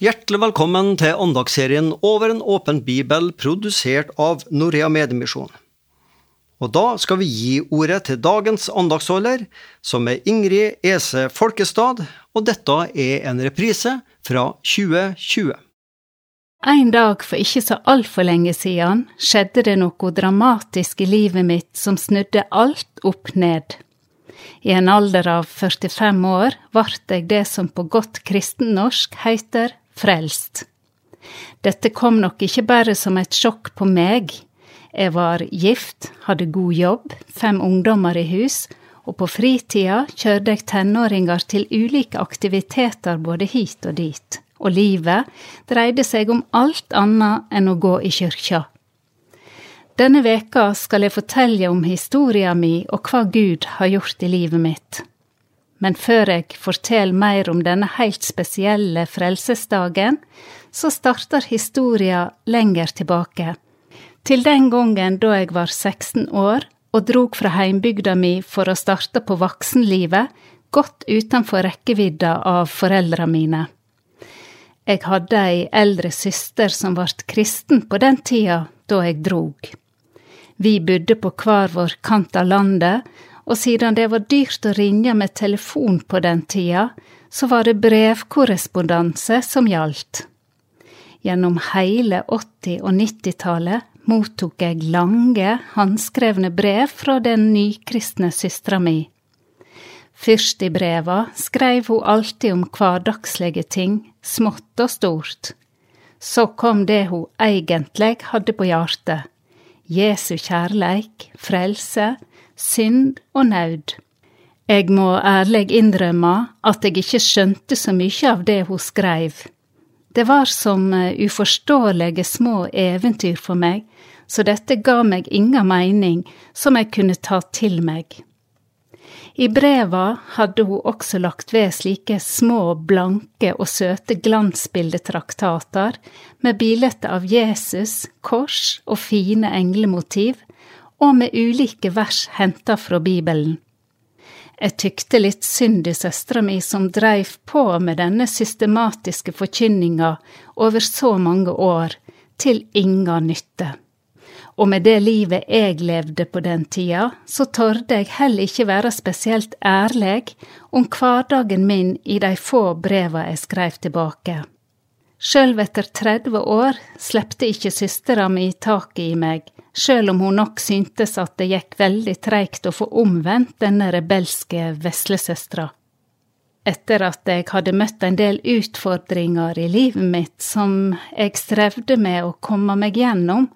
Hjertelig velkommen til andagsserien Over en åpen bibel, produsert av Norea Mediemisjon. Og da skal vi gi ordet til dagens andagsholder, som er Ingrid Ese Folkestad, og dette er en reprise fra 2020. En dag for ikke så altfor lenge siden skjedde det noe dramatisk i livet mitt som snudde alt opp ned. I en alder av 45 år ble jeg det som på godt kristennorsk heter frelst. Dette kom nok ikke bare som et sjokk på meg. Jeg var gift, hadde god jobb, fem ungdommer i hus, og på fritida kjørte jeg tenåringer til ulike aktiviteter både hit og dit, og livet dreide seg om alt annet enn å gå i kyrkja. Denne veka skal jeg fortelle om historia mi og hva Gud har gjort i livet mitt. Men før jeg forteller mer om denne helt spesielle frelsesdagen, så starter historia lenger tilbake. Til den gangen da jeg var 16 år og drog fra heimbygda mi for å starte på voksenlivet, godt utenfor rekkevidda av foreldra mine. Jeg hadde ei eldre søster som ble kristen på den tida da jeg drog. Vi bodde på hver vår kant av landet, og siden det var dyrt å ringe med telefon på den tida, så var det brevkorrespondanse som gjaldt. Gjennom hele 80- og 90-tallet mottok jeg lange, håndskrevne brev fra den nykristne søstera mi. Først i breva skreiv hun alltid om hverdagslige ting, smått og stort. Så kom det hun egentlig hadde på hjertet. Jesu kjærleik, frelse, synd og naud. Jeg må ærlig innrømme at jeg ikke skjønte så mye av det hun skreiv. Det var som eh, uforståelige små eventyr for meg, så dette ga meg inga mening som jeg kunne ta til meg. I breva hadde hun også lagt ved slike små, blanke og søte glansbildetraktater med bilder av Jesus, kors og fine englemotiv, og med ulike vers henta fra Bibelen. Jeg tykte litt synd i søstera mi som dreiv på med denne systematiske forkynninga over så mange år, til inga nytte. Og med det livet jeg levde på den tida, så torde jeg heller ikke være spesielt ærlig om hverdagen min i de få breva jeg skreiv tilbake. Sjøl etter 30 år slepte ikke søstera mi taket i meg, sjøl om hun nok syntes at det gikk veldig treigt å få omvendt denne rebelske veslesøstera. Etter at jeg hadde møtt en del utfordringer i livet mitt som jeg strevde med å komme meg gjennom,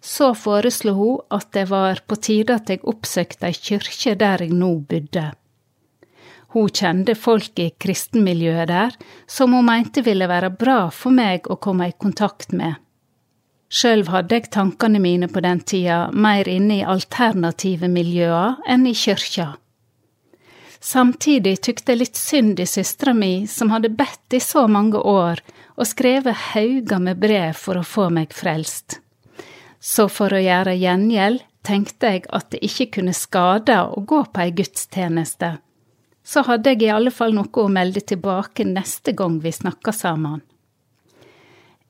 så foreslo hun at det var på tide at jeg oppsøkte ei kyrkje der jeg nå bodde. Hun kjente folk i kristenmiljøet der som hun mente ville være bra for meg å komme i kontakt med. Sjøl hadde jeg tankene mine på den tida mer inne i alternative miljøer enn i kyrkja. Samtidig tykte jeg litt synd i søstera mi som hadde bedt i så mange år og skrevet hauger med brev for å få meg frelst. Så for å gjøre gjengjeld tenkte jeg at det ikke kunne skade å gå på ei gudstjeneste. Så hadde jeg i alle fall noe å melde tilbake neste gang vi snakka sammen.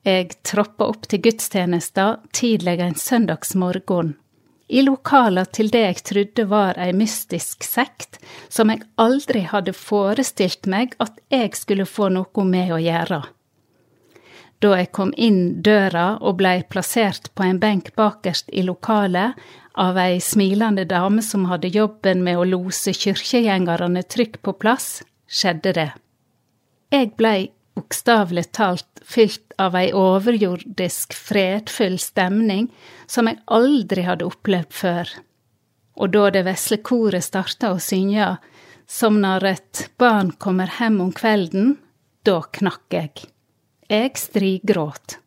Jeg troppa opp til gudstjenesta tidlig en søndagsmorgen, i lokaler til det jeg trodde var ei mystisk sekt som jeg aldri hadde forestilt meg at jeg skulle få noe med å gjøre. Da jeg kom inn døra og blei plassert på en benk bakerst i lokalet av ei smilende dame som hadde jobben med å lose kyrkjegjengerne trygt på plass, skjedde det. Jeg blei bokstavelig talt fylt av ei overjordisk, fredfull stemning som jeg aldri hadde opplevd før. Og da det vesle koret starta å synge som når et barn kommer hjem om kvelden, da knakk jeg. Jeg strigråt.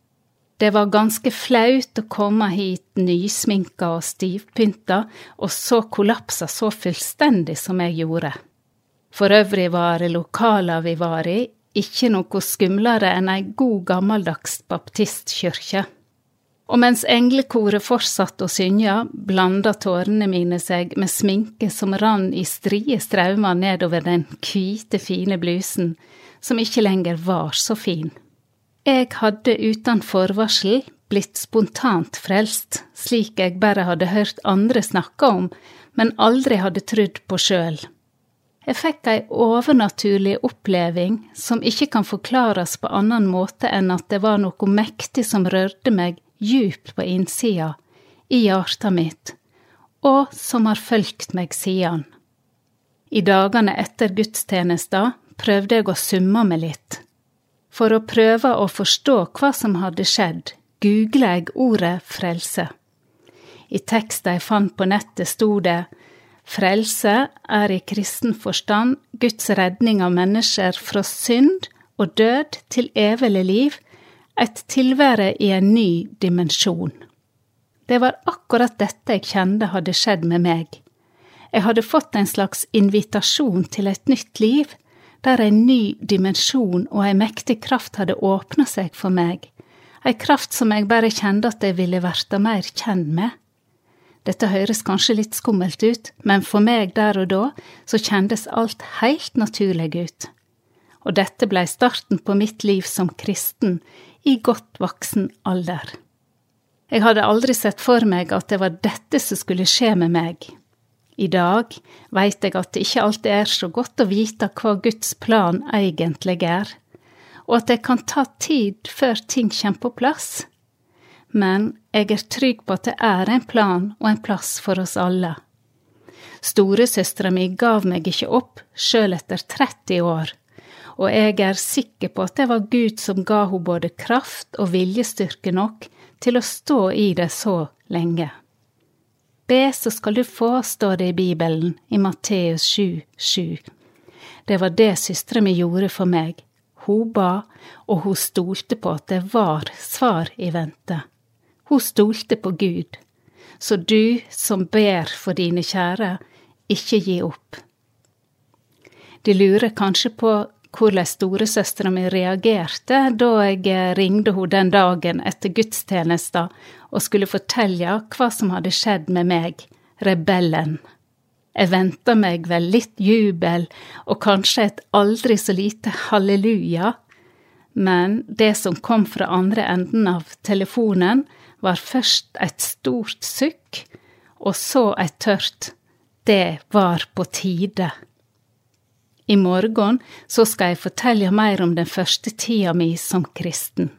Det var ganske flaut å komme hit nysminka og stivpynta, og så kollapsa så fullstendig som jeg gjorde. For øvrig var lokala vi var i, ikke noe skumlere enn ei god gammeldags baptistkyrkje. Og mens englekoret fortsatte å synge, blanda tårene mine seg med sminke som rann i strie straumer nedover den hvite, fine blusen, som ikke lenger var så fin. Jeg hadde uten forvarsel blitt spontant frelst, slik jeg bare hadde hørt andre snakke om, men aldri hadde trodd på sjøl. Jeg fikk ei overnaturlig oppleving som ikke kan forklares på annen måte enn at det var noe mektig som rørte meg djupt på innsida, i hjertet mitt, og som har fulgt meg siden. I dagene etter gudstjenesta prøvde jeg å summe meg litt. For å prøve å forstå hva som hadde skjedd, googla jeg ordet frelse. I teksten jeg fant på nettet, sto det Frelse er i kristen forstand Guds redning av mennesker fra synd og død til evig liv, et tilvære i en ny dimensjon. Det var akkurat dette jeg kjente hadde skjedd med meg. Jeg hadde fått en slags invitasjon til et nytt liv, der en ny dimensjon og ei mektig kraft hadde åpna seg for meg, ei kraft som jeg bare kjente at jeg ville verta mer kjent med. Dette høres kanskje litt skummelt ut, men for meg der og da så kjendes alt helt naturlig ut. Og dette blei starten på mitt liv som kristen i godt voksen alder. Jeg hadde aldri sett for meg at det var dette som skulle skje med meg. I dag veit jeg at det ikke alltid er så godt å vite hva Guds plan egentlig er, og at det kan ta tid før ting kommer på plass men jeg er trygg på at det er en plan og en plass for oss alle. Storesøstera mi gav meg ikke opp, sjøl etter 30 år, og jeg er sikker på at det var Gud som ga henne både kraft og viljestyrke nok til å stå i det så lenge. Be, så skal du få, står det i Bibelen, i Matteus 7, 7. Det var det søstera mi gjorde for meg. Hun ba, og hun stolte på at det var svar i vente. Hun stolte på Gud. Så du som ber for dine kjære, ikke gi opp. De lurer kanskje på hvordan storesøstera mi reagerte da jeg ringte henne den dagen etter gudstjenesta og skulle fortelle hva som hadde skjedd med meg, rebellen. Jeg venta meg vel litt jubel og kanskje et aldri så lite halleluja, men det som kom fra andre enden av telefonen, var først et stort sukk, og så et tørt det var på tide. I morgen så skal jeg fortelle mer om den første tida mi som kristen.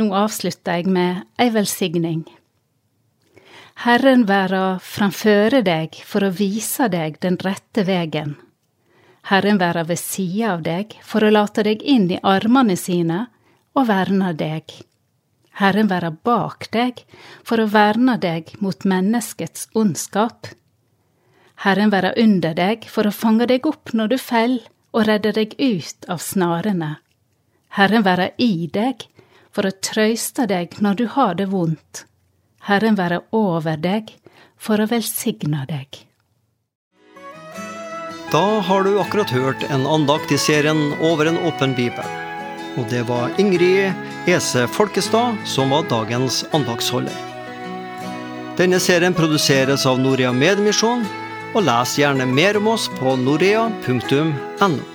Nå avslutter jeg med ei velsigning. Herren være framføre deg for å vise deg den rette vegen. Herren være ved sida av deg for å late deg inn i armene sine og verne deg. Herren være bak deg for å verne deg mot menneskets ondskap. Herren være under deg for å fange deg opp når du faller og redde deg ut av snarene. Herren være i deg for å trøyste deg når du har det vondt. Herren være over deg for å velsigne deg. Da har du akkurat hørt en andakt i serien Over en åpen bibel. Og det var Ingrid Ese Folkestad som var dagens andagsholder. Denne serien produseres av Norea Medmisjon, og les gjerne mer om oss på norea.no.